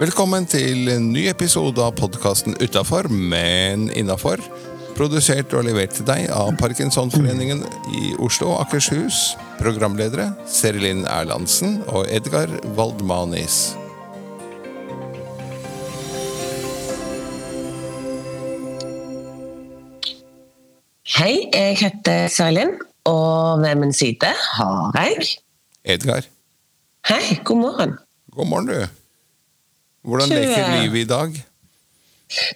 Velkommen til en ny episode av podkasten Utafor, men innafor. Produsert og levert til deg av Parkinsonforeningen i Oslo og Akershus. Programledere Serilin Erlandsen og Edgar Waldmanis. Hei, jeg heter Serilin, og ved min side har jeg Edgar, Hei, god morgen. God morgen, du. Hvordan leker eh, livet i dag?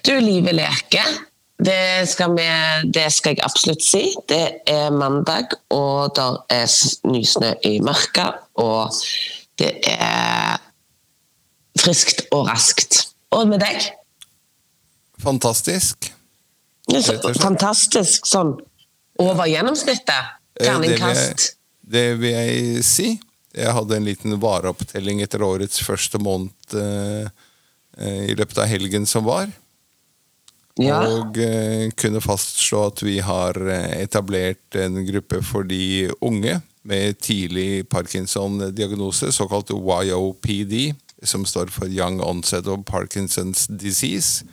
Du, livet leker. Det skal, vi, det skal jeg absolutt si. Det er mandag, og det er nysnø i mørket, og det er friskt og raskt. Og med deg? Fantastisk. Så fantastisk sånn over gjennomsnittet. Terningkast. det. Det vil jeg si. Jeg hadde en liten vareopptelling etter årets første måned eh, eh, i løpet av helgen som var. Ja. Og eh, kunne fastslå at vi har eh, etablert en gruppe for de unge med tidlig Parkinson-diagnose, såkalt YOPD, som står for Young Onset of Parkinson's Disease.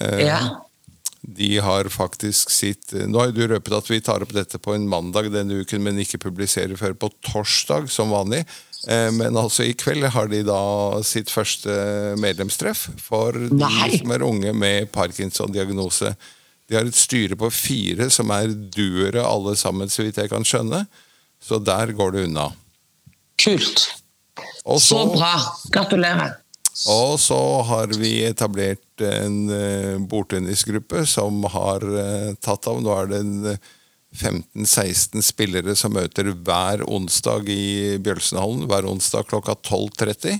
Eh, ja. De har faktisk sitt Nå har du røpet at vi tar opp dette på en mandag denne uken, men ikke publiserer før på torsdag, som vanlig. Eh, Men altså i kveld har de da sitt første medlemstreff for de Nei. som er unge med Parkinson-diagnose. De har et styre på fire som er duere alle sammen, så vidt jeg kan skjønne. Så der går det unna. Kult. Og Så så, bra. Gratulerer. Og så har vi etablert en uh, bordtennisgruppe som har eh, tatt av. Nå er det en eh, 15-16 spillere som møter hver onsdag i Bjølsenhallen. Hver onsdag klokka 12.30.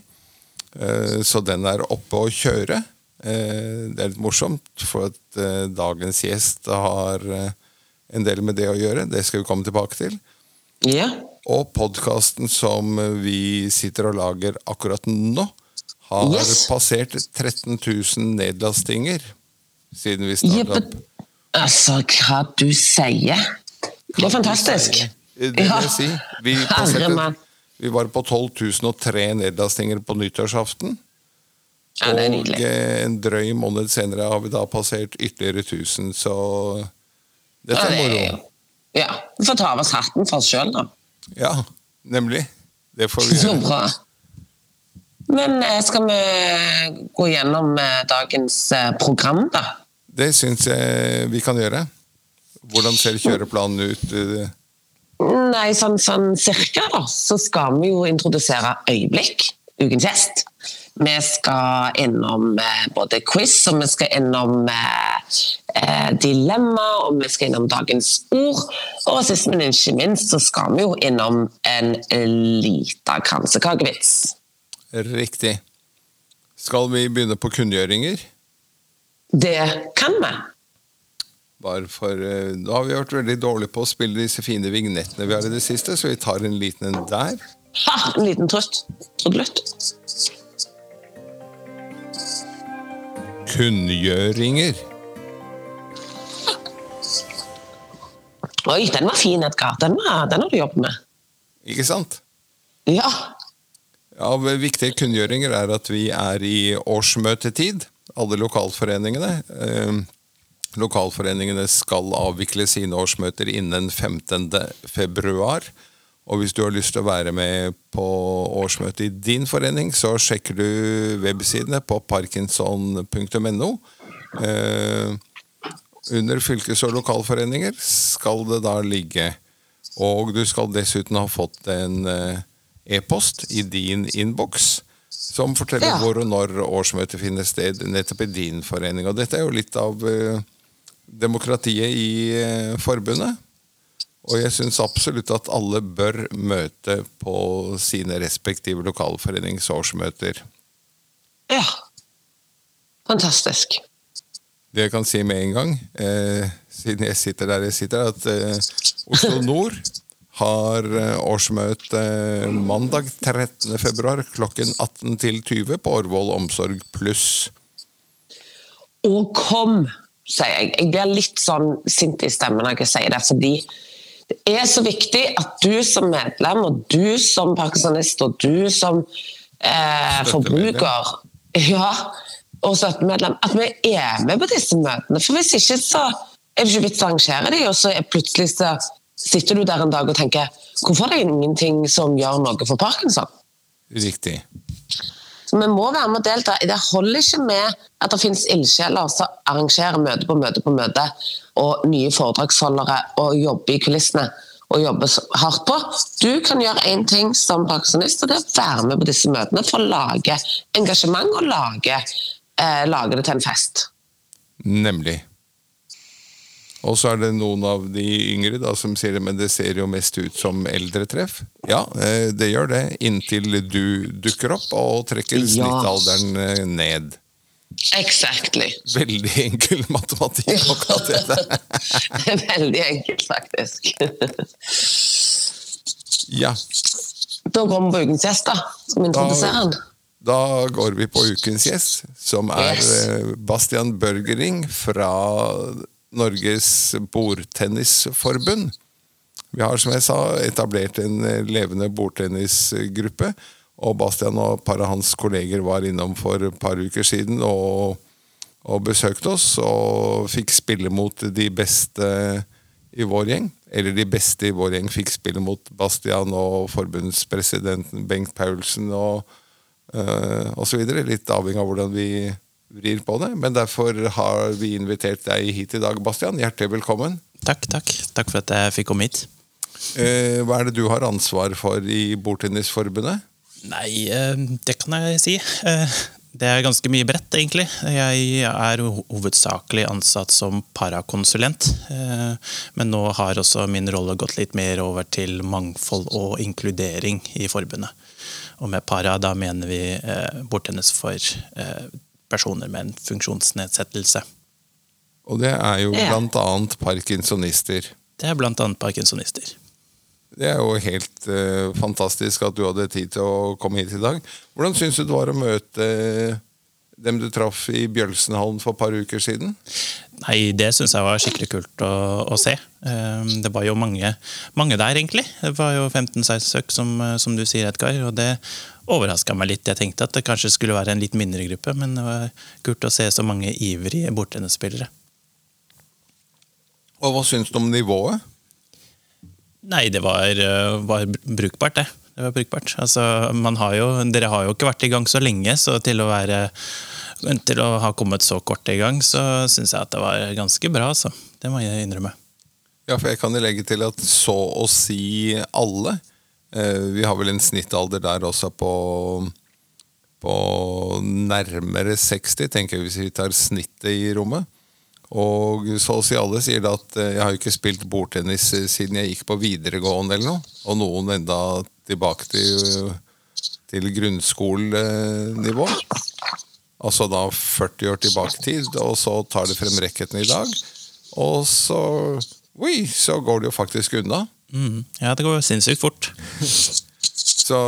Eh, så den er oppe å kjøre. Eh, det er litt morsomt, for at eh, dagens gjest har eh, en del med det å gjøre. Det skal vi komme tilbake til. Ja. Og podkasten som vi sitter og lager akkurat nå, har Yes. passert 13 000 nedlastinger siden vi Ja, startet opp. altså, hva du sier. Det er fantastisk. Det vil jeg si. Vi, passerte, vi var på 12 003 nedlastinger på nyttårsaften. Ja, det er og nydelig. eh, en drøy måned senere har vi da passert ytterligere 1000, så dette er det moro. Ja, Vi får ta av oss hatten for oss sjøl, da. Ja, nemlig. Det får vi Så gjøre. bra. Men eh, skal vi gå gjennom eh, dagens eh, program, da? Det syns jeg vi kan gjøre. Hvordan ser kjøreplanen ut? Nei, sånn, sånn cirka, da, så skal vi jo introdusere Øyeblikk, ukens gjest. Vi skal innom både quiz, og vi skal innom eh, dilemma, og vi skal innom dagens ord. Og sist, men ikke minst, så skal vi jo innom en lita kransekakevits. Riktig. Skal vi begynne på kunngjøringer? Det kan vi. Bare for, eh, Nå har vi vært veldig dårlige på å spille disse fine vignettene vi har i det siste, så vi tar en liten en der. Ha, en liten trøst. Trudelutt. Kunngjøringer. Oi, den var fin, Edgar. Den, var, den har du jobbet med. Ikke sant? Ja. Av viktige kunngjøringer er at vi er i årsmøtetid, alle lokalforeningene. Eh, lokalforeningene skal avvikle sine årsmøter innen 15. februar. Og hvis du har lyst til å være med på årsmøtet i din forening, så sjekker du websidene på parkinson.no. Eh, under fylkes- og lokalforeninger skal det da ligge. Og du skal dessuten ha fått en eh, e-post i din innboks som forteller Ja. hvor og når årsmøtet finner sted nettopp i din forening. Og dette er jo litt av eh, demokratiet i eh, forbundet. Og jeg syns absolutt at alle bør møte på sine respektive lokalforeningsårsmøter. Ja. Fantastisk. Det jeg kan si med en gang, eh, siden jeg sitter der jeg sitter, at eh, Oslo Nord har eh, årsmøte mandag 13. februar klokken 18 til 20 på Årvoll Omsorg pluss. Og kom, sier jeg. Jeg blir litt sånn sint i stemmen når jeg sier det, fordi det er så viktig at du som medlem, og du som parkinsonist, og du som eh, forbruker ja, og støttemedlem, at vi er med på disse møtene. For hvis ikke, så er det ikke vits å arrangere de, og så er plutselig så sitter du der en dag og tenker hvorfor er det ingenting som gjør noe for parkinson? Riktig. Så vi må være med og delta. Det holder ikke med at det finnes ildsjeler som arrangerer møte på møte på møte, og nye foredragsholdere og jobber i kulissene og jobber hardt på. Du kan gjøre én ting som parkinsonist, og det er å være med på disse møtene for å lage engasjement og lage, eh, lage det til en fest. Nemlig. Og så er det noen av de yngre da, som sier men det ser jo mest ut som eldretreff. Ja, eh, det gjør det, inntil du dukker opp og trekker snittalderen eh, ned. Exactly. Veldig enkel matematikk, akkurat det der. Er veldig enkelt, faktisk. Ja, Da går vi på ukens gjest, da. Som introduserer han. da går vi på ukens gjest, som er Yes. eh, Bastian Børgering fra Norges bordtennisforbund. Vi har, som jeg sa, etablert en eh, levende bordtennisgruppe. Og Bastian og et par av hans kolleger var innom for et par uker siden og, og besøkte oss. Og fikk spille mot de beste i vår gjeng. Eller de beste i vår gjeng fikk spille mot Bastian og forbundspresidenten Bengt Paulsen og, øh, og så videre. Litt avhengig av hvordan vi vrir på det. Men derfor har vi invitert deg hit i dag, Bastian. Hjertelig velkommen. Takk, takk. Takk for at jeg fikk komme hit. Eh, hva er det du har ansvar for i Bordtennisforbundet? Nei, eh, det kan jeg si. Eh, Det er ganske mye bredt, egentlig. Jeg er hovedsakelig ansatt som parakonsulent. eh, Men nå har også min rolle gått litt mer over til mangfold og inkludering i forbundet. Og med para, da mener vi bordtennis for personer med en funksjonsnedsettelse. Og det er jo Ja. blant annet parkinsonister. Det er blant annet parkinsonister. Det er jo helt uh, fantastisk at du hadde tid til å komme hit i dag. Hvordan syns du det var å møte dem du traff i Bjølsenhallen for et par uker siden? Nei, det syns jeg var skikkelig kult å, å se. Um, Det var jo mange, mange der, egentlig. Det var jo 15-16 søk, som, eh, som du sier, Edgar. Og det overraska meg litt. Jeg tenkte at det kanskje skulle være en litt mindre gruppe, men det var kult å se så mange ivrige bordtennisspillere. Og hva syns du om nivået? Nei, det var, eh, var brukbart, det. Det var brukbart. Altså, man har jo, dere har jo ikke vært i gang så lenge, så til å være til å ha kommet så kort i gang, så syns jeg at det var ganske bra. Så. Det må jeg innrømme. Ja, for jeg kan legge til at så å si alle Vi har vel en snittalder der også på på nærmere 60, tenker jeg hvis vi tar snittet i rommet. Og så å si alle sier det at eh, jeg har jo ikke spilt bordtennis eh, siden jeg gikk på videregående eller noe. Og noen enda tilbake til, til grunnskolenivå. Altså da 40 år tilbake i tid, og så tar det frem racketen i dag. Og så Oi, så går det jo faktisk unna. Mm. Ja, det går sinnssykt fort. Så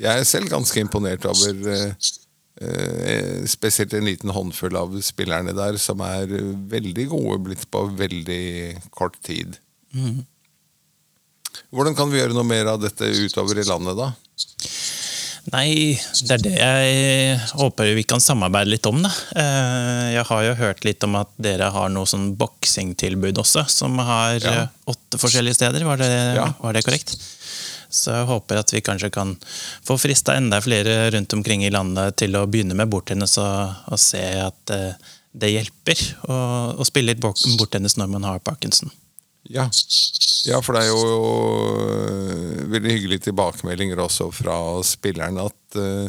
jeg er selv ganske imponert over eh, eh, spesielt en liten håndfull av spillerne der som er veldig gode blitt på veldig kort tid. Hvordan kan vi gjøre noe mer av dette utover i landet, da? Nei, det er det jeg håper vi kan samarbeide litt om. Da. Eh, Jeg har jo hørt litt om at dere har noe sånn boksingtilbud også, som har Ja. eh, åtte forskjellige steder. Var det, Ja. var det korrekt? Så jeg håper at vi kanskje kan få frista enda flere rundt omkring i landet til å begynne med bordtennis og, og se at eh, det hjelper å, å spille litt bordtennis når man har parkinson. Ja. ja, for det er jo øh, veldig hyggelige tilbakemeldinger også fra spillerne at øh,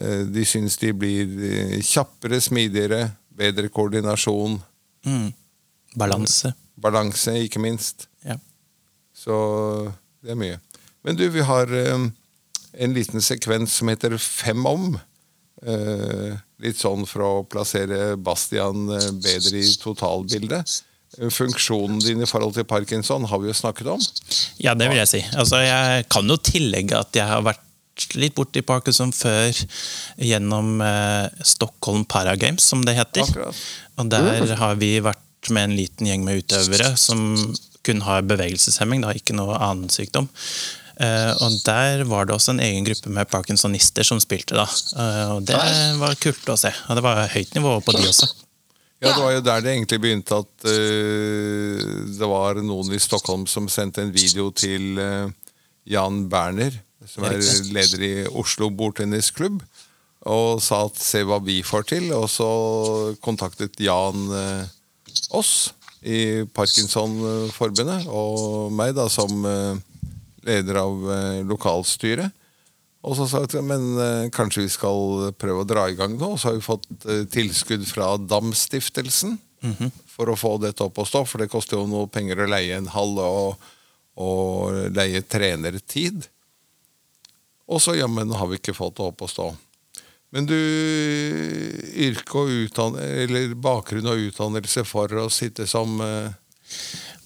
øh, de syns de blir kjappere, smidigere, bedre koordinasjon, Mm. Balanse. balanse, ikke minst. Ja. Så det er mye. Men du, vi har en liten sekvens som heter Fem om. Litt sånn for å plassere Bastian bedre i totalbildet. Funksjonen din i forhold til parkinson har vi jo snakket om. Ja, det vil jeg si. Altså, jeg kan jo tillegge at jeg har vært litt borti Parkinson før gjennom eh, Stockholm Paragames, som det heter. Akkurat. Og der har vi vært med en liten gjeng med utøvere som kun har bevegelseshemming, da, ikke noe annen sykdom. Uh, og der var det også en egen gruppe med parkinsonister som spilte, da. Uh, og det var kult å se. Og det var høyt nivå på de også. Ja, Det var jo der det egentlig begynte at uh, det var noen i Stockholm som sendte en video til uh, Jan Berner, som er leder i Oslo bordtennisklubb, og sa at se hva vi får til. Og så kontaktet Jan uh, oss i Parkinsonforbundet, og meg da som leder av lokalstyret. Og så sa jeg men eh, kanskje vi skal prøve å dra i gang nå. Og Så har vi fått eh, tilskudd fra Dam-stiftelsen mm -hmm. for å få dette opp og stå. For det koster jo noe penger å leie en hall og, og leie trenertid. Og så jammen har vi ikke fått det opp og stå. Men du, yrke og utdannelse, eller bakgrunn og utdannelse for å sitte som eh,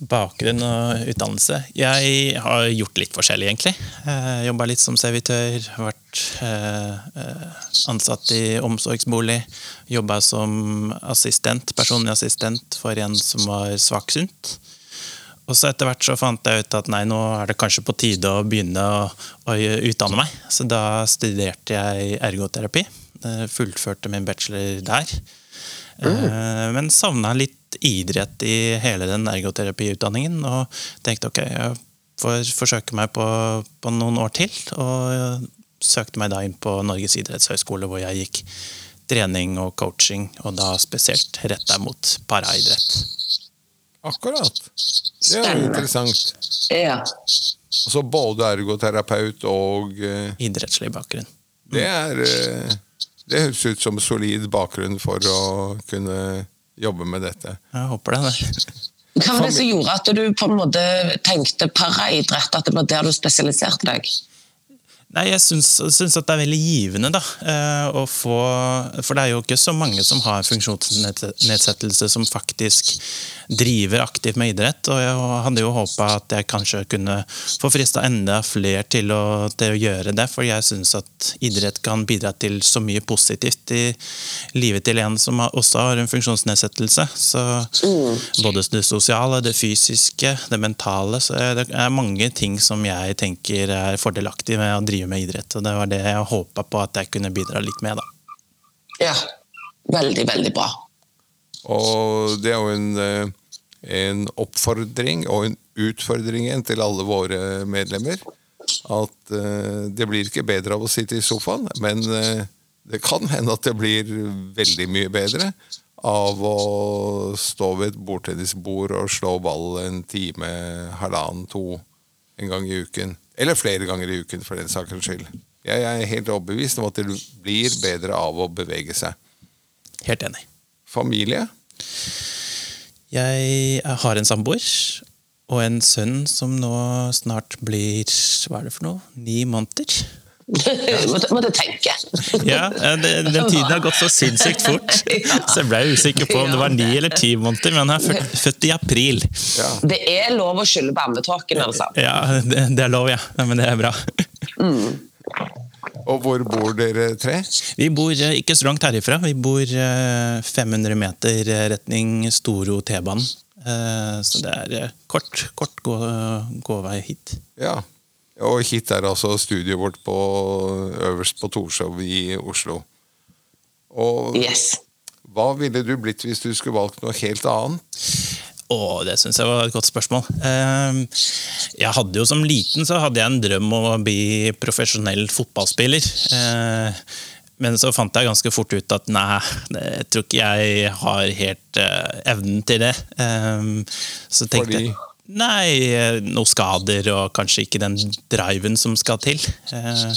Bakgrunn og utdannelse. Jeg har gjort litt forskjellig, egentlig. Eh, Jobba litt som servitør, vært eh, ansatt i omsorgsbolig. Jobba som assistent, personlig assistent for en som var svaksynt. Og så etter hvert så fant jeg ut at nei, nå er det kanskje på tide å begynne å, å utdanne meg. Så da studerte jeg ergoterapi. Eh, fullførte min bachelor der. Mm. Men savna litt idrett i hele den ergoterapiutdanningen. Og tenkte ok, jeg får forsøke meg på, på noen år til. Og søkte meg da inn på Norges idrettshøgskole, hvor jeg gikk trening og coaching, og da spesielt retta mot paraidrett. Akkurat. Det er jo interessant. Ja. Altså både ergoterapeut og uh, Idrettslig bakgrunn. Det er uh, Det høres ut som solid bakgrunn for å kunne jobbe med dette. Jeg håper det. Hva var det som gjorde at du på en måte tenkte paraidrett, at det var der du spesialiserte deg? Nei, Jeg syns, at det er veldig givende da, eh, å få For det er jo ikke så mange som har funksjonsnedsettelse som faktisk driver aktivt med idrett. Og jeg hadde jo håpa at jeg kanskje kunne få frista enda flere til å, til å, gjøre det. For jeg syns at idrett kan bidra til så mye positivt i livet til en som også har en funksjonsnedsettelse. Så både det sosiale, det fysiske, det mentale. Så det er mange ting som jeg tenker er fordelaktig med å drive driver med idrett. Og det var det jeg håpa på at jeg kunne bidra litt med. da. Ja. Veldig, veldig bra. Og det er jo en, eh, en oppfordring og en utfordring til alle våre medlemmer. At uh, det blir ikke bedre av å sitte i sofaen, men uh, det kan hende at det blir veldig mye bedre av å stå ved et bordtennisbord og slå ball en time, halvannen, to en gang i uken. Eller flere ganger i uken, for den sakens skyld. Jeg er helt overbevist om at det blir bedre av å bevege seg. Helt enig. Familie? Jeg har en samboer og en sønn som nå snart blir hva er det for noe, ni måneder. måtte, måtte tenke. ja, Den tiden har gått så sinnssykt fort, så jeg ble usikker på om det var ni eller ti måneder. Men han er født, født i april. Ja. Det er lov å skylde på ammetåken, altså. Ja, det, det, er lov, ja. Men det er bra. Mm. Og hvor bor dere tre? Vi bor eh, ikke så langt herifra. Vi bor 500 eh, meter retning Storo T-banen. Eh, så det er kort, kort gå, gåvei hit. Ja, og hit er altså studioet vårt på, øverst på Torshov i Oslo. Og yes. hva ville du blitt hvis du skulle valgt noe helt annet? Å, det syns jeg var et godt spørsmål. Ehm, jeg hadde jo Som liten så hadde jeg en drøm om å bli profesjonell fotballspiller. Ehm, men så fant jeg ganske fort ut at nei, jeg tror ikke jeg har helt eh, evnen til det. Ehm, så tenkte Fordi? Nei, noen skader og kanskje ikke den driven som skal til. Eh,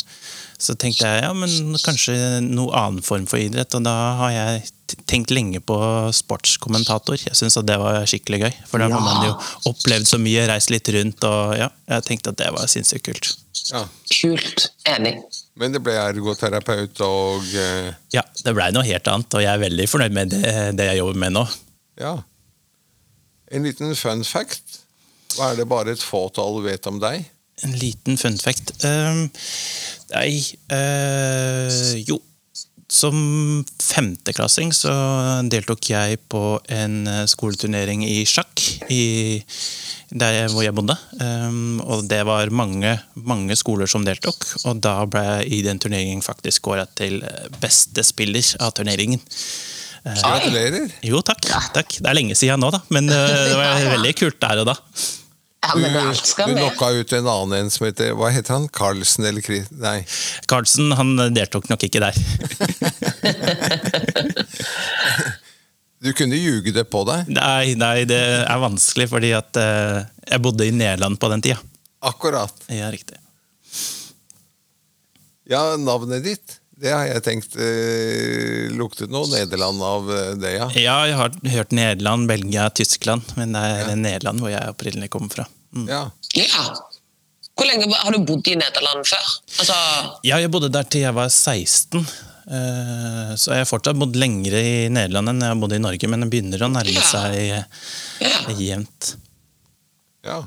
så tenkte jeg ja, men kanskje noen annen form for idrett. Og da har jeg tenkt lenge på sportskommentator. Jeg syns det var skikkelig gøy. For da ja. har man jo opplevd så mye, reist litt rundt, og ja, jeg tenkte at det var sinnssykt kult. Ja. Kult. Enig. Men det ble ergoterapeut og uh... Ja, det blei noe helt annet, og jeg er veldig fornøyd med det, det jeg jobber med nå. Ja. En liten fun fact hva er det bare et fåtall vet om deg? En liten fun. Uh, nei uh, Jo, som femteklassing så deltok jeg på en eh, skoleturnering i sjakk i, der hvor jeg bodde. Um, og det var mange, mange skoler som deltok, og da ble jeg i den turneringen faktisk kåra til beste spiller av turneringen. Gratulerer. Jo, takk, takk. Det er lenge siden nå, da, men uh, det var veldig kult der og da. Ja, Du, men alt skal du lokka ut en annen en som heter Hva heter han? Carlsen eller Chris... Nei. Carlsen han deltok nok ikke der. Du kunne ljuge det på deg. Nei, nei, det er vanskelig, fordi at uh, jeg bodde i Nederland på den tida. Akkurat. Ja, riktig. Ja, navnet ditt. Det har jeg tenkt eh, luktet noe Nederland av eh, det, ja. Ja, jeg har hørt Nederland, Belgia, Tyskland, men det er Nederland hvor jeg opprinnelig kommer fra. Mm. ja. Ja. Hvor lenge har du bodd i Nederland før? Altså, Ja, jeg bodde der til jeg var 16. eh, Så jeg har fortsatt bodd lengre i Nederland enn jeg har bodd i Norge, men det begynner å nærme Ja. seg eh, ja. jevnt. ja.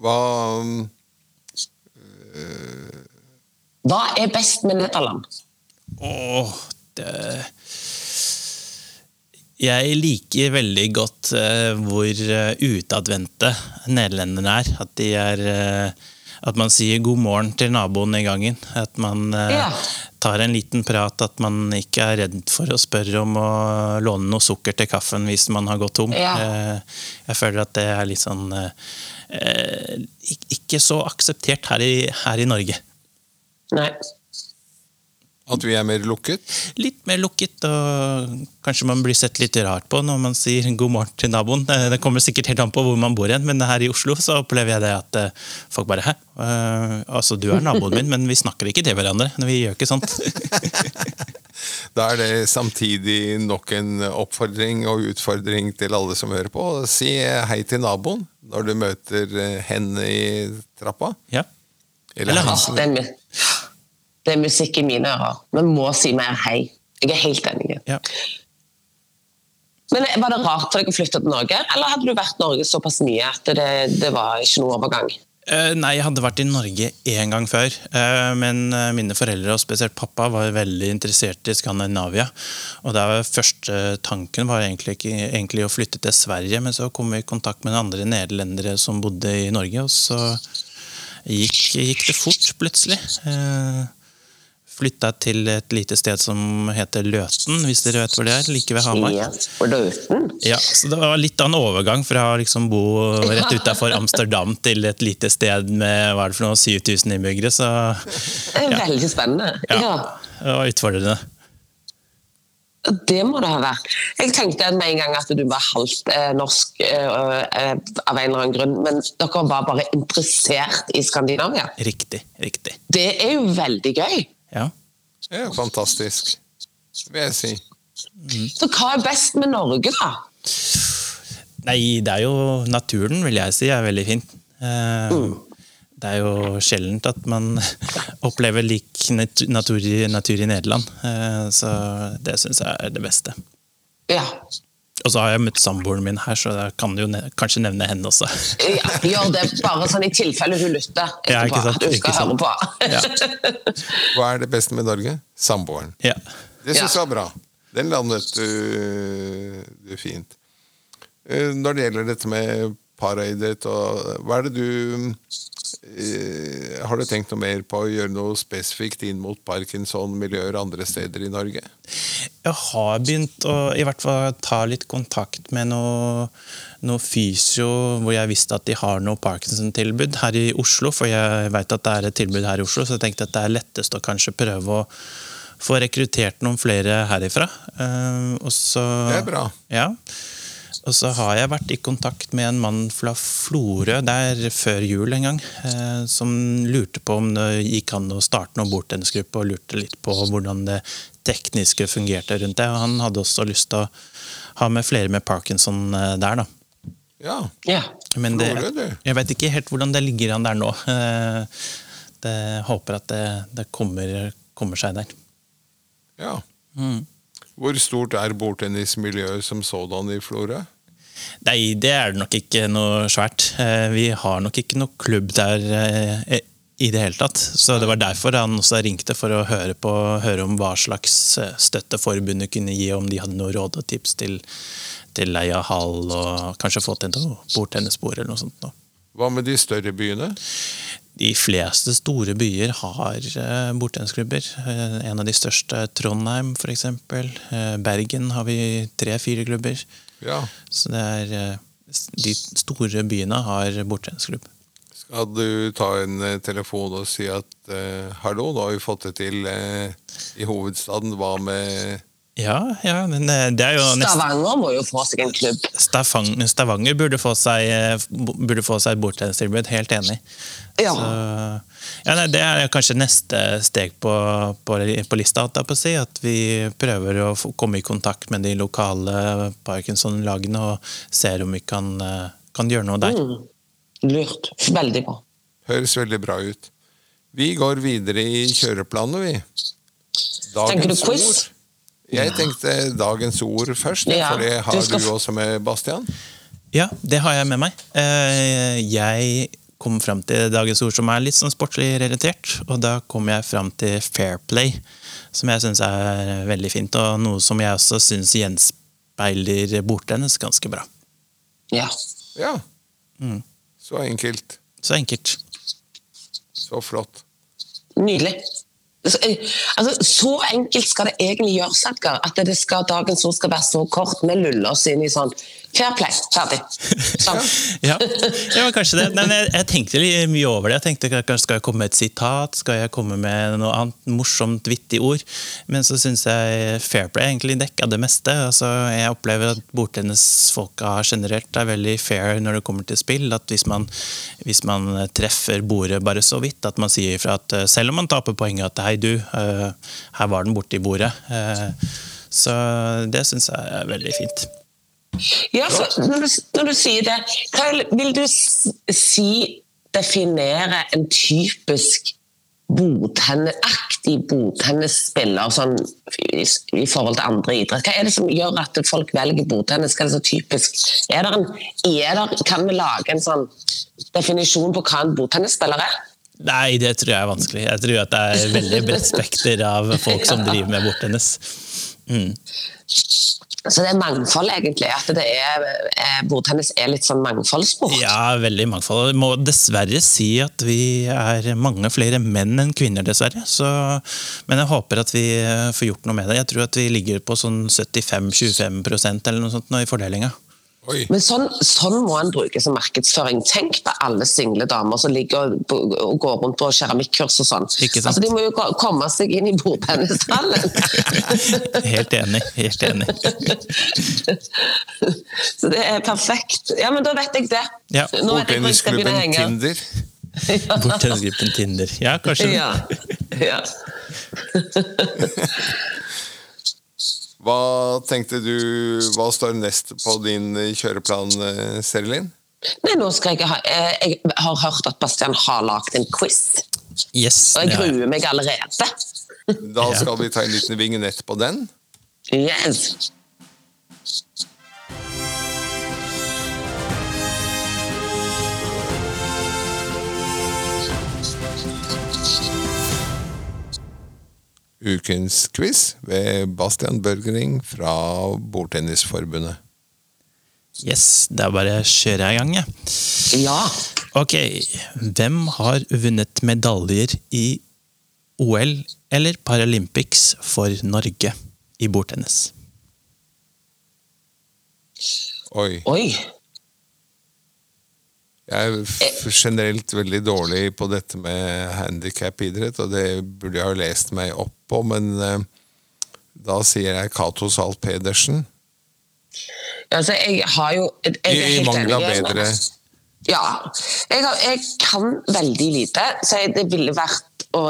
Hva mm, Hva er best med Nederland? Åh, det Jeg liker veldig godt eh, hvor eh, utadvendte nederlenderne er. At de er eh, At man sier god morgen til naboen i gangen. At man eh, Ja. tar en liten prat. At man ikke er redd for å spørre om å låne noe sukker til kaffen hvis man har gått tom. Ja. Eh, jeg føler at det er litt sånn eh, Ikke så akseptert her i, her i Norge. Nei. At vi er mer lukket? litt mer lukket, og kanskje man blir sett litt rart på når man sier god morgen til naboen. Eh, Det kommer sikkert helt an på hvor man bor igjen, men her i Oslo så opplever jeg det at eh, folk bare Hæ? Eh, altså, du er naboen min, men vi snakker ikke til hverandre. Vi gjør ikke sånt. Da er det samtidig nok en oppfordring og utfordring til alle som hører på. Si hei til naboen når du møter henne i trappa. Ja. Eller Eller han Ah, det, er, musikk i mine ører. Vi må si mer hei. Jeg er helt enig. ja. Men Var det rart for deg å flytte til Norge, eller hadde du vært Norge såpass mye at det, det var ikke noe overgang? Uh, Nei, jeg hadde vært i Norge én gang før. Uh, Men eh, mine foreldre, og spesielt pappa, var veldig interessert i Skandinavia. Og da første tanken var egentlig, egentlig å flytte til Sverige, men så kom vi i kontakt med andre nederlendere som bodde i Norge, og så gikk, gikk det fort, plutselig. Eh, Flytta til et lite sted som heter Løten, hvis dere vet hvor det er. Like ved Hamar. Ja, så Det var litt av en overgang fra å liksom bo rett utafor Amsterdam til et lite sted med hva er det for noe, 7000 innbyggere. Så Det er Ja. veldig spennende. ja, Ja. det var utfordrende. Det må det ha vært. Jeg tenkte med en gang at du var halvt eh, norsk eh, eh, av en eller annen grunn, men dere var bare interessert i Skandinavia. Riktig. riktig. Det er jo veldig gøy. Ja. Det er fantastisk, vil jeg si. Så hva er best med Norge, da? Nei, det er jo naturen, vil jeg si, er veldig fin. Eh, Mm. Det er jo sjeldent at man opplever lik natur, i- natur i Nederland. Eh, Så det syns jeg er det beste. Ja. Og så har jeg møtt samboeren min her, så jeg kan jo ne kanskje nevne henne også. ja gjør det bare sånn i tilfelle hun lytter Ja, ikke sant, at hun ikke skal høre på. Ja. Hva er det beste med Norge? Samboeren. Ja. Det syns Ja. jeg var bra. Den landet du, du fint. Eh, Når det gjelder dette med paraidrett og Hva er det du eh, Har du tenkt noe mer på å gjøre noe spesifikt inn mot Parkinson-miljøer andre steder i Norge? Jeg har begynt å i hvert fall ta litt kontakt med noe, noe fysio, hvor jeg visste at de har noe Parkinson-tilbud her i Oslo. For jeg vet at det er et tilbud her i Oslo, så jeg tenkte at det er lettest å kanskje prøve å få rekruttert noen flere herifra. Eh, og så, Det er bra. Ja. Og så har jeg vært i kontakt med en mann fra Florø der før jul en gang, eh, som lurte på om det gikk an å starte noen bordtennisgruppe, og lurte litt på hvordan det tekniske fungerte rundt det. Og han hadde også lyst til å ha med flere med parkinson eh, der, da. Ja. Ja. Men det, du. jeg vet ikke helt hvordan det ligger an der nå. Eh, Det, håper at det, det kommer, kommer seg der. ja. Mm. Hvor stort er bordtennismiljøet som sådan i Florø? Nei, det er det nok ikke noe svært. Eh, Vi har nok ikke noe klubb der eh, i det hele tatt. Så det var derfor han også ringte, for å høre, på, høre om hva slags eh, støtte forbundet kunne gi, om de hadde noe råd og tips til, til leie av hall, og kanskje få til noe bordtennisbord eller noe sånt. Hva med de større byene? De fleste store byer har bortensklubber. Eh, en av de største, Trondheim f.eks. Eh, Bergen har vi tre-fire klubber. Ja. Så det er eh, De store byene har bordtennisklubb. Skal du ta en eh, telefon og si at eh, hallo, nå har vi fått det til eh, i hovedstaden. Hva med Ja, ja, men eh, det er jo nesten Stavanger må jo få seg en klubb. Stavanger, Stavanger burde få seg, eh, burde få seg et bordtennistilbud, helt enig. Ja. Så, ja, nei, det er kanskje neste steg på, på, på lista, på å si. At vi prøver å få, komme i kontakt med de lokale Parkinson-lagene og ser om vi kan, eh, kan gjøre noe der. Mm. Lurt. Veldig bra. Høres veldig bra ut. Vi går videre i kjøreplanene, vi. Tenker du quiz? ord. Jeg tenkte dagens ord først, Ja, for det du har skal du f- også med, Bastian. Ja, det har jeg med meg. Eh, Jeg kom fram til dagens ord som er litt sånn sportslig relatert, og da kom jeg fram til fair play, som jeg syns er veldig fint, og noe som jeg også syns gjenspeiler bordtennis ganske bra. Ja. Ja. Mm. Så enkelt. Så enkelt. Så flott. Nydelig. Eh, Altså, så enkelt skal det egentlig gjøres, Edgar, at det skal, dagens ord skal være så kort. Vi luller oss inn i sånn fair play, ferdig. Sånn. Ja, ja kanskje det. Men jeg, jeg tenkte litt mye over det. Jeg tenkte kanskje Skal jeg komme med et sitat? Skal jeg komme med noe annet morsomt, vittig ord? Men så syns jeg fair play egentlig dekka det meste. Altså, jeg opplever at bordtennisfolka generelt er veldig fair når det kommer til spill. At hvis man, hvis man treffer bordet bare så vidt, at man sier ifra at selv om man taper poenget, at hei, du, eh, her var den borti bordet. Eh, Så det syns jeg er veldig fint. Ja, når, du, når du sier det, hva vil du si definerer en typisk bordtennis, aktiv bordtennisspiller sånn, i, i forhold til andre idrett? Hva er det som gjør at folk velger bordtennis? Hva er det så typisk? Er det en, er det, kan vi lage en sånn definisjon på hva en bordtennisspiller er? Nei, det tror jeg er vanskelig. Jeg tror at det er veldig bredt spekter av folk som driver med bordtennis. Mm. Så det er mangfold, egentlig. At det er, er, bordtennis er litt sånn mangfoldssport. Ja, veldig mangfold. Jeg må dessverre si at vi er mange flere menn enn kvinner, dessverre. Så, men jeg håper at vi eh, får gjort noe med det. Jeg tror at vi ligger på sånn 75-25% eller noe sånt nå i fordelinga. Oi. Men sånn, sånn må en bruke som markedsføring. Tenk på alle single damer som ligger og, og går rundt på keramikkurs og sånn. Altså, de må jo komme seg inn i bordtennishallen. Helt enig. Helt enig. Så det er perfekt. Ja, men da vet jeg det. Ja, Nå vet jeg hvor jeg skal begynne å Bordtennisklubben henge. Tinder. Bordtennisgruppen Tinder. Ja, kanskje. Ja. ja. Hva tenkte du Hva står nest på din eh, kjøreplan, Serilin? Nei, nå skal jeg ha eh, Jeg har hørt at Bastian har lagd en quiz, Yes. og jeg. gruer meg allerede. Da skal vi ta en liten vignett på den. Yes. Ukens quiz ved Bastian Børgering fra Bordtennisforbundet. Yes, det er bare å kjøre i gang, jeg. Ja. Ok, hvem har vunnet medaljer i OL eller Paralympics for Norge i bordtennis? Oi. Oi. Jeg er generelt veldig dårlig på dette med handikap-idrett, og det burde jeg ha lest meg opp på, men eh, da sier jeg Cato Zahl Pedersen. Altså, jeg har jo jeg er I, i mangel av bedre Ja. Jeg, har, jeg kan veldig lite, så jeg, det ville vært å,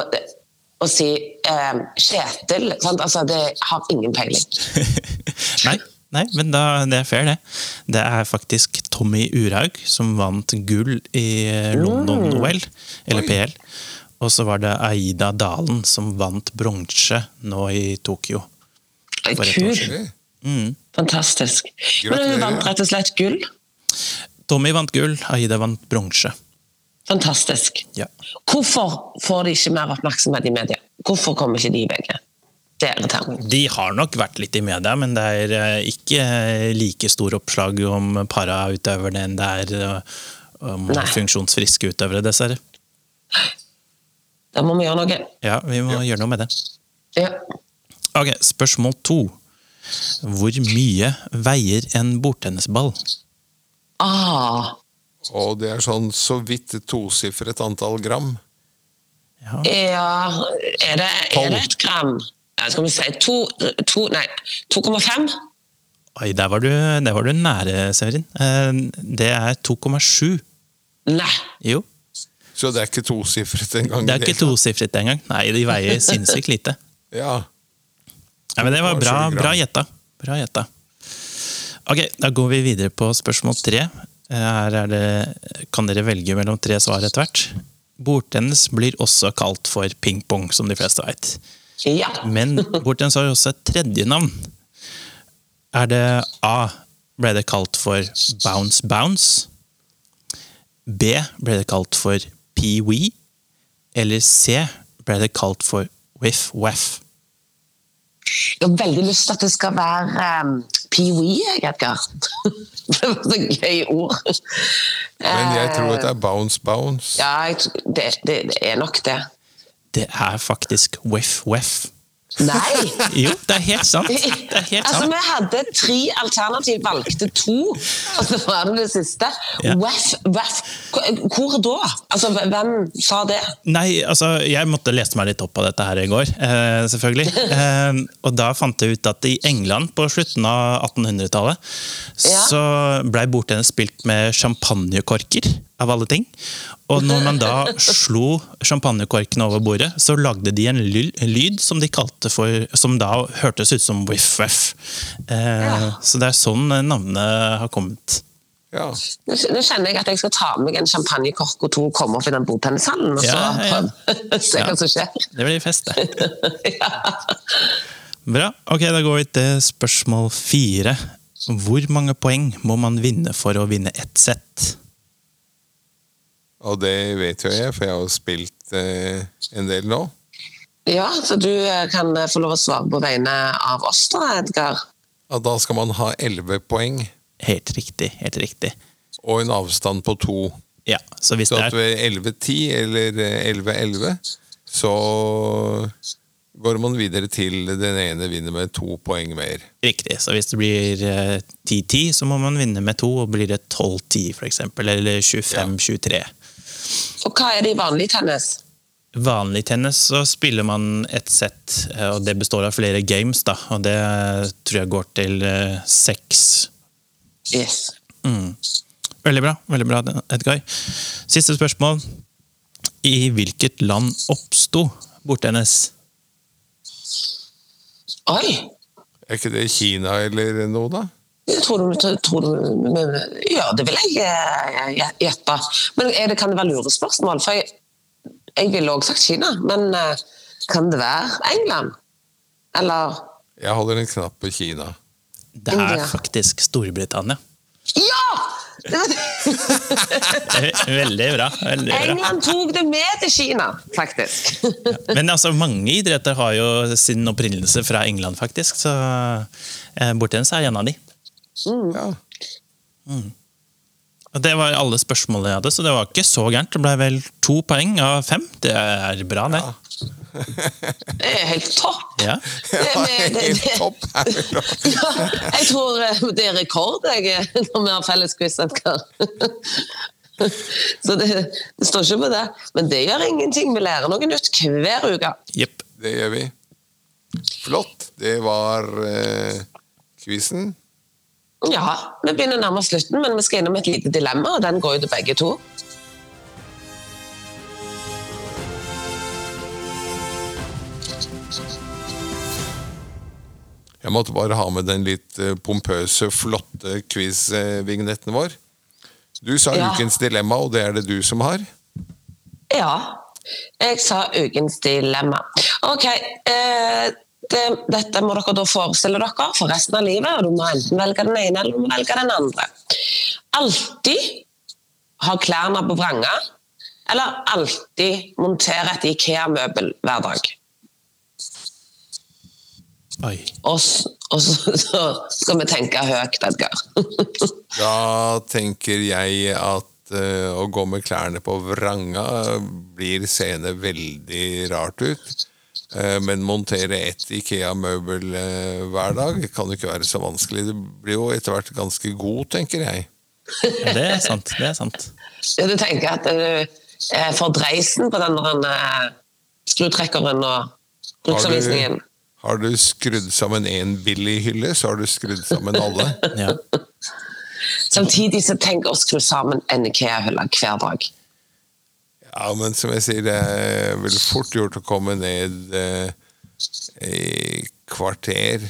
å si eh, Kjetil. Sant? Altså, det har ingen peiling. nei, nei, men da, det er fair, det. Det er faktisk Tommy Urhaug som vant gull i London-OL, eller Oi. PL. Og så var det Aida Dalen som vant bronse nå i Tokyo. For et år siden. Mm. Fantastisk. Men hun vant rett og slett gull. Tommy vant gull, Aida vant bronse. Fantastisk. Ja. Hvorfor får de ikke mer oppmerksomhet i media? Hvorfor kommer ikke de i VG? Det irriterende. De har nok vært litt i media, men det er eh, ikke eh, like store oppslag om parautøverne enn det er eh, om Nei. funksjonsfriske utøvere, dessverre. Da må vi gjøre noe. Ja, vi må gjøre noe med det. Ja. Ok, Spørsmål to. Hvor mye veier en bordtennisball? Ah, Og det er sånn så vidt tosifret antall gram. Ja. ja Er det, er det et gram? Skal vi si to, to Nei, 2,5? Oi, der var, du, der var du nære, Severin. Eh, Det er 2,7. Nei. Jo, Så det er ikke tosifret engang. det er ikke tosifret engang. Nei, de veier sinnssykt lite. Ja. Nei, men det var bra, 2,7 bra gjetta. Bra gjetta. Ok, da går vi videre på spørsmål tre. Her er det, kan dere velge mellom tre svar etter hvert. Bordtennis blir også kalt for pingpong, som de fleste vet. Ja. Men bordtennis har jo også et tredje navn. Er det A. Ble det kalt for bounce bounce? B. Ble det kalt for pee-wee? Eller C. Ble det kalt for whiff-waff? Jeg har veldig lyst til at det skal være um, pee-wee, Edgar. det var et gøy ord. Men jeg tror at det Eh, er bounce bounce. Ja, jeg, det, det, det er nok det. Det er faktisk WEF-WEF. Nei! Jo, det er helt sant. Er helt Altså, sant. Vi hadde tre alternativ, valgte to. Og så var det det siste. Ja. Wef, weff. Hvor da? Altså, Hvem sa det? Nei, altså, jeg måtte lese meg litt opp på dette her i går, eh, selvfølgelig. Eh, og da fant jeg ut at i England på slutten av 1800-tallet Ja. så blei bordtennis spilt med champagnekorker, av alle ting. Og når man da slo champagnekorkene over bordet, så lagde de en lyd som de kalte for Som da hørtes ut som whiff-waff. Eh, Ja. Så det er sånn navnet har kommet. Ja. Nå nå kjenner jeg at jeg skal ta med meg en champagnekork og to og komme opp i den bordtennishallen og så Ja, ja. se hva som skjer. Det blir fest, det. ja. Bra. Ok, da går vi til spørsmål fire. Hvor mange poeng må man vinne for å vinne ett sett? Og det vet jo jeg, for jeg har jo spilt eh, en del nå. ja, så du eh, kan eh, få lov å svare på vegne av oss da, Edgar. Og da skal man ha 11 poeng Helt riktig. helt riktig. og en avstand på to. Ja, Så hvis Så det at er ved 11-10 eller eh, 11-11 så går man videre til den ene vinner med to poeng mer. riktig, så hvis det blir eh, 10-10, så må man vinne med to, og blir det 12-10 f.eks., eller 25-23. Og hva er det i vanlig tennis? Vanlig tennis så spiller man et sett, eh, og det består av flere games, da, og det tror jeg går til eh, seks Yes. Mm. Veldig bra, veldig bra, Edgar. Siste spørsmål. I hvilket land oppsto bordtennis? Oi! Er ikke det Kina eller noe, da? Tror du, tror du Ja, det vil jeg eh, gjette. Men er det, kan det være lurespørsmål? For jeg, jeg ville òg sagt Kina, men eh, kan det være England? Eller Jeg holder en knapp på Kina. Det er India. faktisk Storbritannia. Ja! Veldig bra. veldig bra. England tok det med til Kina, faktisk. Men altså, mange idretter har jo sin opprinnelse fra England, faktisk. Så eh, bortens er en av de. Ja. Og Det var alle spørsmålene jeg hadde, så det var ikke så gærent. Det ble vel to poeng av fem. Det er bra, det. Det er helt topp. Ja. Det, Ja, det, det, topp. Ja, jeg tror eh, det er rekord jeg, eh, når vi har felles quiz, Edgar. Så det, det står ikke på det. Men det gjør ingenting. Vi lærer noe nytt hver uke. Yep. Det gjør vi. Flott. Det var eh, quizen. Ja, vi begynner å nærme oss slutten, men vi skal innom et lite dilemma, og den går jo til begge to. Jeg måtte bare ha med den litt eh, pompøse, flotte quiz-vignetten vår. Du sa Ja. ukens dilemma, og det er det du som har. Ja, jeg sa ukens dilemma. Ok, eh, det, dette må dere da forestille dere for resten av livet, og du må enten velge den ene eller du må velge den andre. Alltid ha klærne på vranga, eller alltid montere et Ikea-møbel hver dag? Oi. Og, s- og så, så skal vi tenke høyt, Edgar. Da tenker jeg at eh, å gå med klærne på vranga blir seende veldig rart ut. Eh, men montere ett Ikea-møbel eh, hver dag kan jo ikke være så vanskelig. Det blir jo etter hvert ganske god, tenker jeg. Ja, det er sant. Det er sant. Ja, du tenker at du eh, får dreisen på den der, eh, skrutrekkeren og Har bruksanvisningen. du, har du skrudd sammen én billig hylle, så har du skrudd sammen alle. Ja. Samtidig så tenk å skru sammen en Ikea-hylle hver dag. Ja, men som jeg sier, det er vel fort gjort å komme ned eh, i kvarter.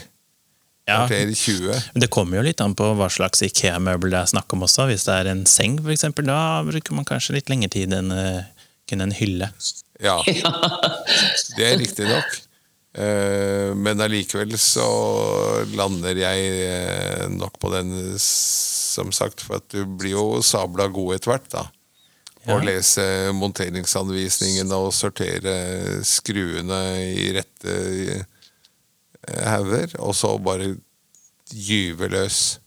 Ja. Kvarter 20. Det kommer jo litt an på hva slags Ikea-møbel det er snakk om også. Hvis det er en seng, for eksempel, da bruker man kanskje litt lengre tid enn eh, kun en hylle. Ja, det er riktig nok. Eh, Men allikevel så lander jeg nok på den, som sagt, for at du blir jo sabla god etter hvert, da. Å Og lese monteringsanvisningene og sortere skruene i rette hauger, og så bare gyve løs.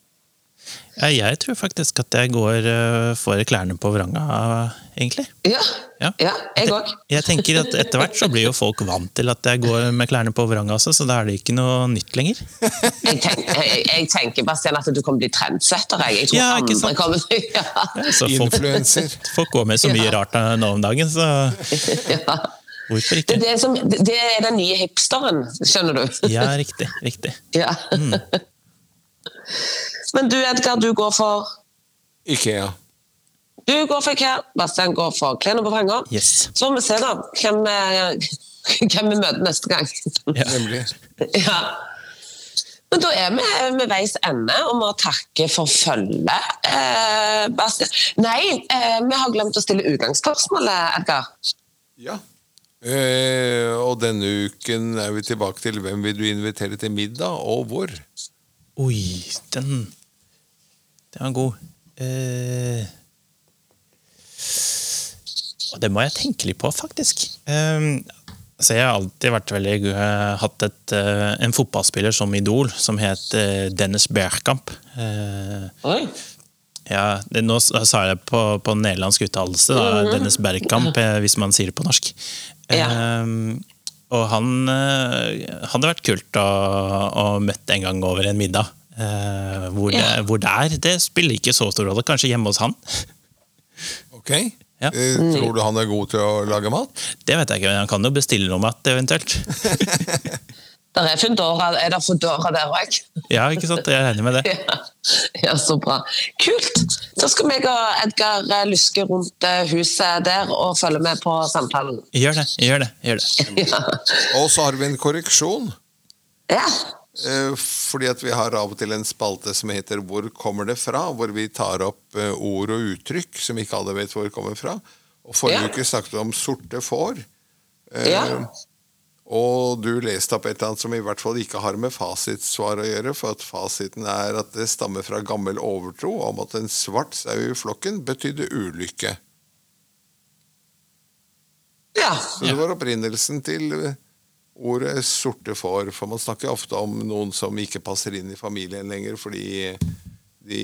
Ja, jeg tror faktisk at jeg går eh, for klærne på vranga, egentlig. Ja, Ja. ja jeg òg. Jeg tenker at Etter hvert så blir jo folk vant til at jeg går med klærne på vranga også, så da er det ikke noe nytt lenger. Jeg, tenk, jeg, jeg tenker Bastian, at du kommer til å bli trendsetter. Jeg, jeg tror Ja, ikke andre sant? kommer til ja. Så folk, Influencer. folk går med så mye rart nå om dagen, så ja. hvorfor Det, er det, som, det er den nye hipsteren, skjønner du. Ja, riktig. riktig. Ja. Men du Edgar, du går for Ikea. Du går for Ikea, Bastian går for klærne på fanger. Yes. Så får vi se, da, hvem, eh, hvem vi møter neste gang. Ja. Nemlig. Ja. Men da er vi ved veis ende og må takke for følget. Eh, Bastian. Nei, eh, vi har glemt å stille utgangsspørsmålet, Edgar. Ja. Eh, og denne uken er vi tilbake til hvem vil du invitere til middag, og hvor? Oi, den Den var god. Eh, og det må jeg tenke litt på, faktisk. Eh, så jeg har alltid vært veldig eh, hatt et, eh, en fotballspiller som idol, som het eh, Dennis Bergkamp. Eh, Oi. ja, det, nå sa jeg det på, på nederlandsk uttalelse, da, Dennis Bergkamp, hvis man sier det på norsk. Ja. Eh, og han hadde vært kult å, å møtt en gang over en middag. Eh, hvor, Ja. det, hvor det er, det spiller ikke så stor rolle. Kanskje hjemme hos han. Ok? Ja. Mm. tror du han er god til å lage mat? Det vet jeg ikke, men han kan jo bestille noe mat, eventuelt. Der er Foodora, er det Foodora der òg? Ja, ikke sant? Jeg regner med det. Ja. ja, så bra. Kult! Så skal meg og Edgar eh, luske rundt huset der og følge med på samtalen. Gjør det. gjør det, gjør det. Ja. Og så har vi en korreksjon. ja. Eh, Fordi at vi har av og til en spalte som heter Hvor kommer det fra? Hvor vi tar opp eh, ord og uttrykk som ikke alle vet hvor kommer fra. Og Forrige Ja. uke snakket vi om sorte får. Eh, Ja. Og du leste opp et eller annet som i hvert fall ikke har med fasitsvar å gjøre, for at fasiten er at det stammer fra gammel overtro om at en svart sau i flokken betydde ulykke. ja. Så det var opprinnelsen til ordet sorte får. For man snakker ofte om noen som ikke passer inn i familien lenger fordi de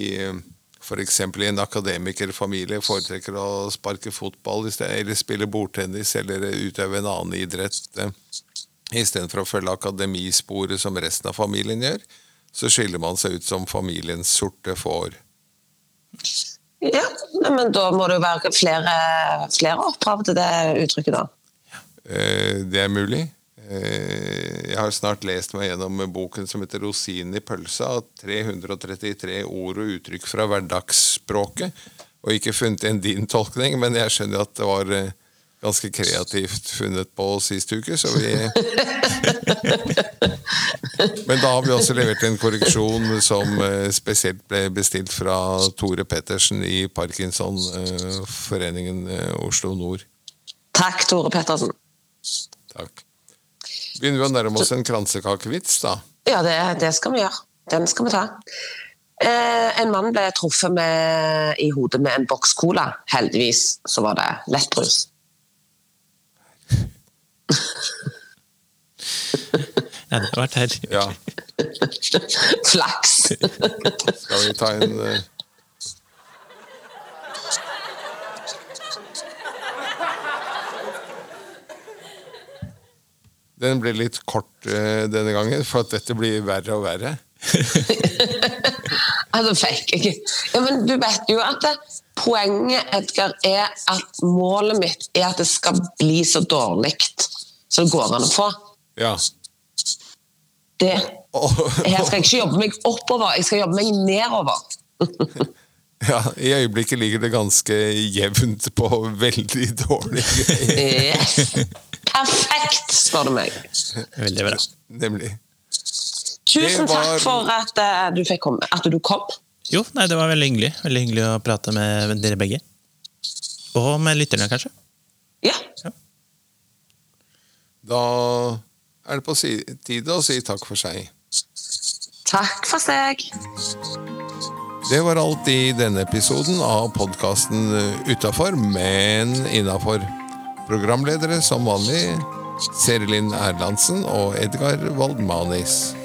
f.eks. i en akademikerfamilie foretrekker å sparke fotball eller spille bordtennis eller utøve en annen idrett eh, istedenfor å følge akademisporet som resten av familien gjør. Så skiller man seg ut som familiens sorte får. ja. Men da må det jo være flere, flere opphav til det uttrykket, da. Eh, Det er mulig. Eh, Jeg har snart lest meg gjennom boken som heter 'Rosinen i pølsa', av 333 ord og uttrykk fra hverdagsspråket, og ikke funnet en din tolkning, men jeg skjønner at det var eh, ganske kreativt funnet på sist uke, så vi Men da har vi også levert en korreksjon som eh, spesielt ble bestilt fra Tore Pettersen i Parkinson-foreningen Oslo Nord. Takk, Tore Pettersen. Takk. Begynner vi å nærme oss en kransekakevits, da? Ja, det, det skal vi gjøre. Den skal vi ta. Eh, en mann ble truffet med, i hodet med en boks cola. Heldigvis så var det lettbrus. Ja, det har vært herlig. Ja. Flaks! Skal vi ta en eh, Den ble litt kort uh, denne gangen, for at dette blir verre og verre. Altså, fikk jeg ja, Men du vet jo at det, poenget, Edgar, er at målet mitt er at det skal bli så dårlig som det går an å få. Ja. Det. Her skal jeg ikke jobbe meg oppover, jeg skal jobbe meg nedover. ja, I øyeblikket ligger det ganske jevnt på veldig dårlig. Yes. Perfekt, spør du meg. Veldig bra. Nemlig. Tusen var- takk for at, eh, du fikk komme, at du kom. Jo, nei, det var veldig hyggelig. Veldig hyggelig å prate med dere begge. Og med lytterne, kanskje. Ja. Da er det på tide å si takk for seg. Takk for seg. Det var alt i denne episoden av podkasten Utafor, men innafor. Programledere som vanlig Serilin Erlandsen og Edgar Waldmanis.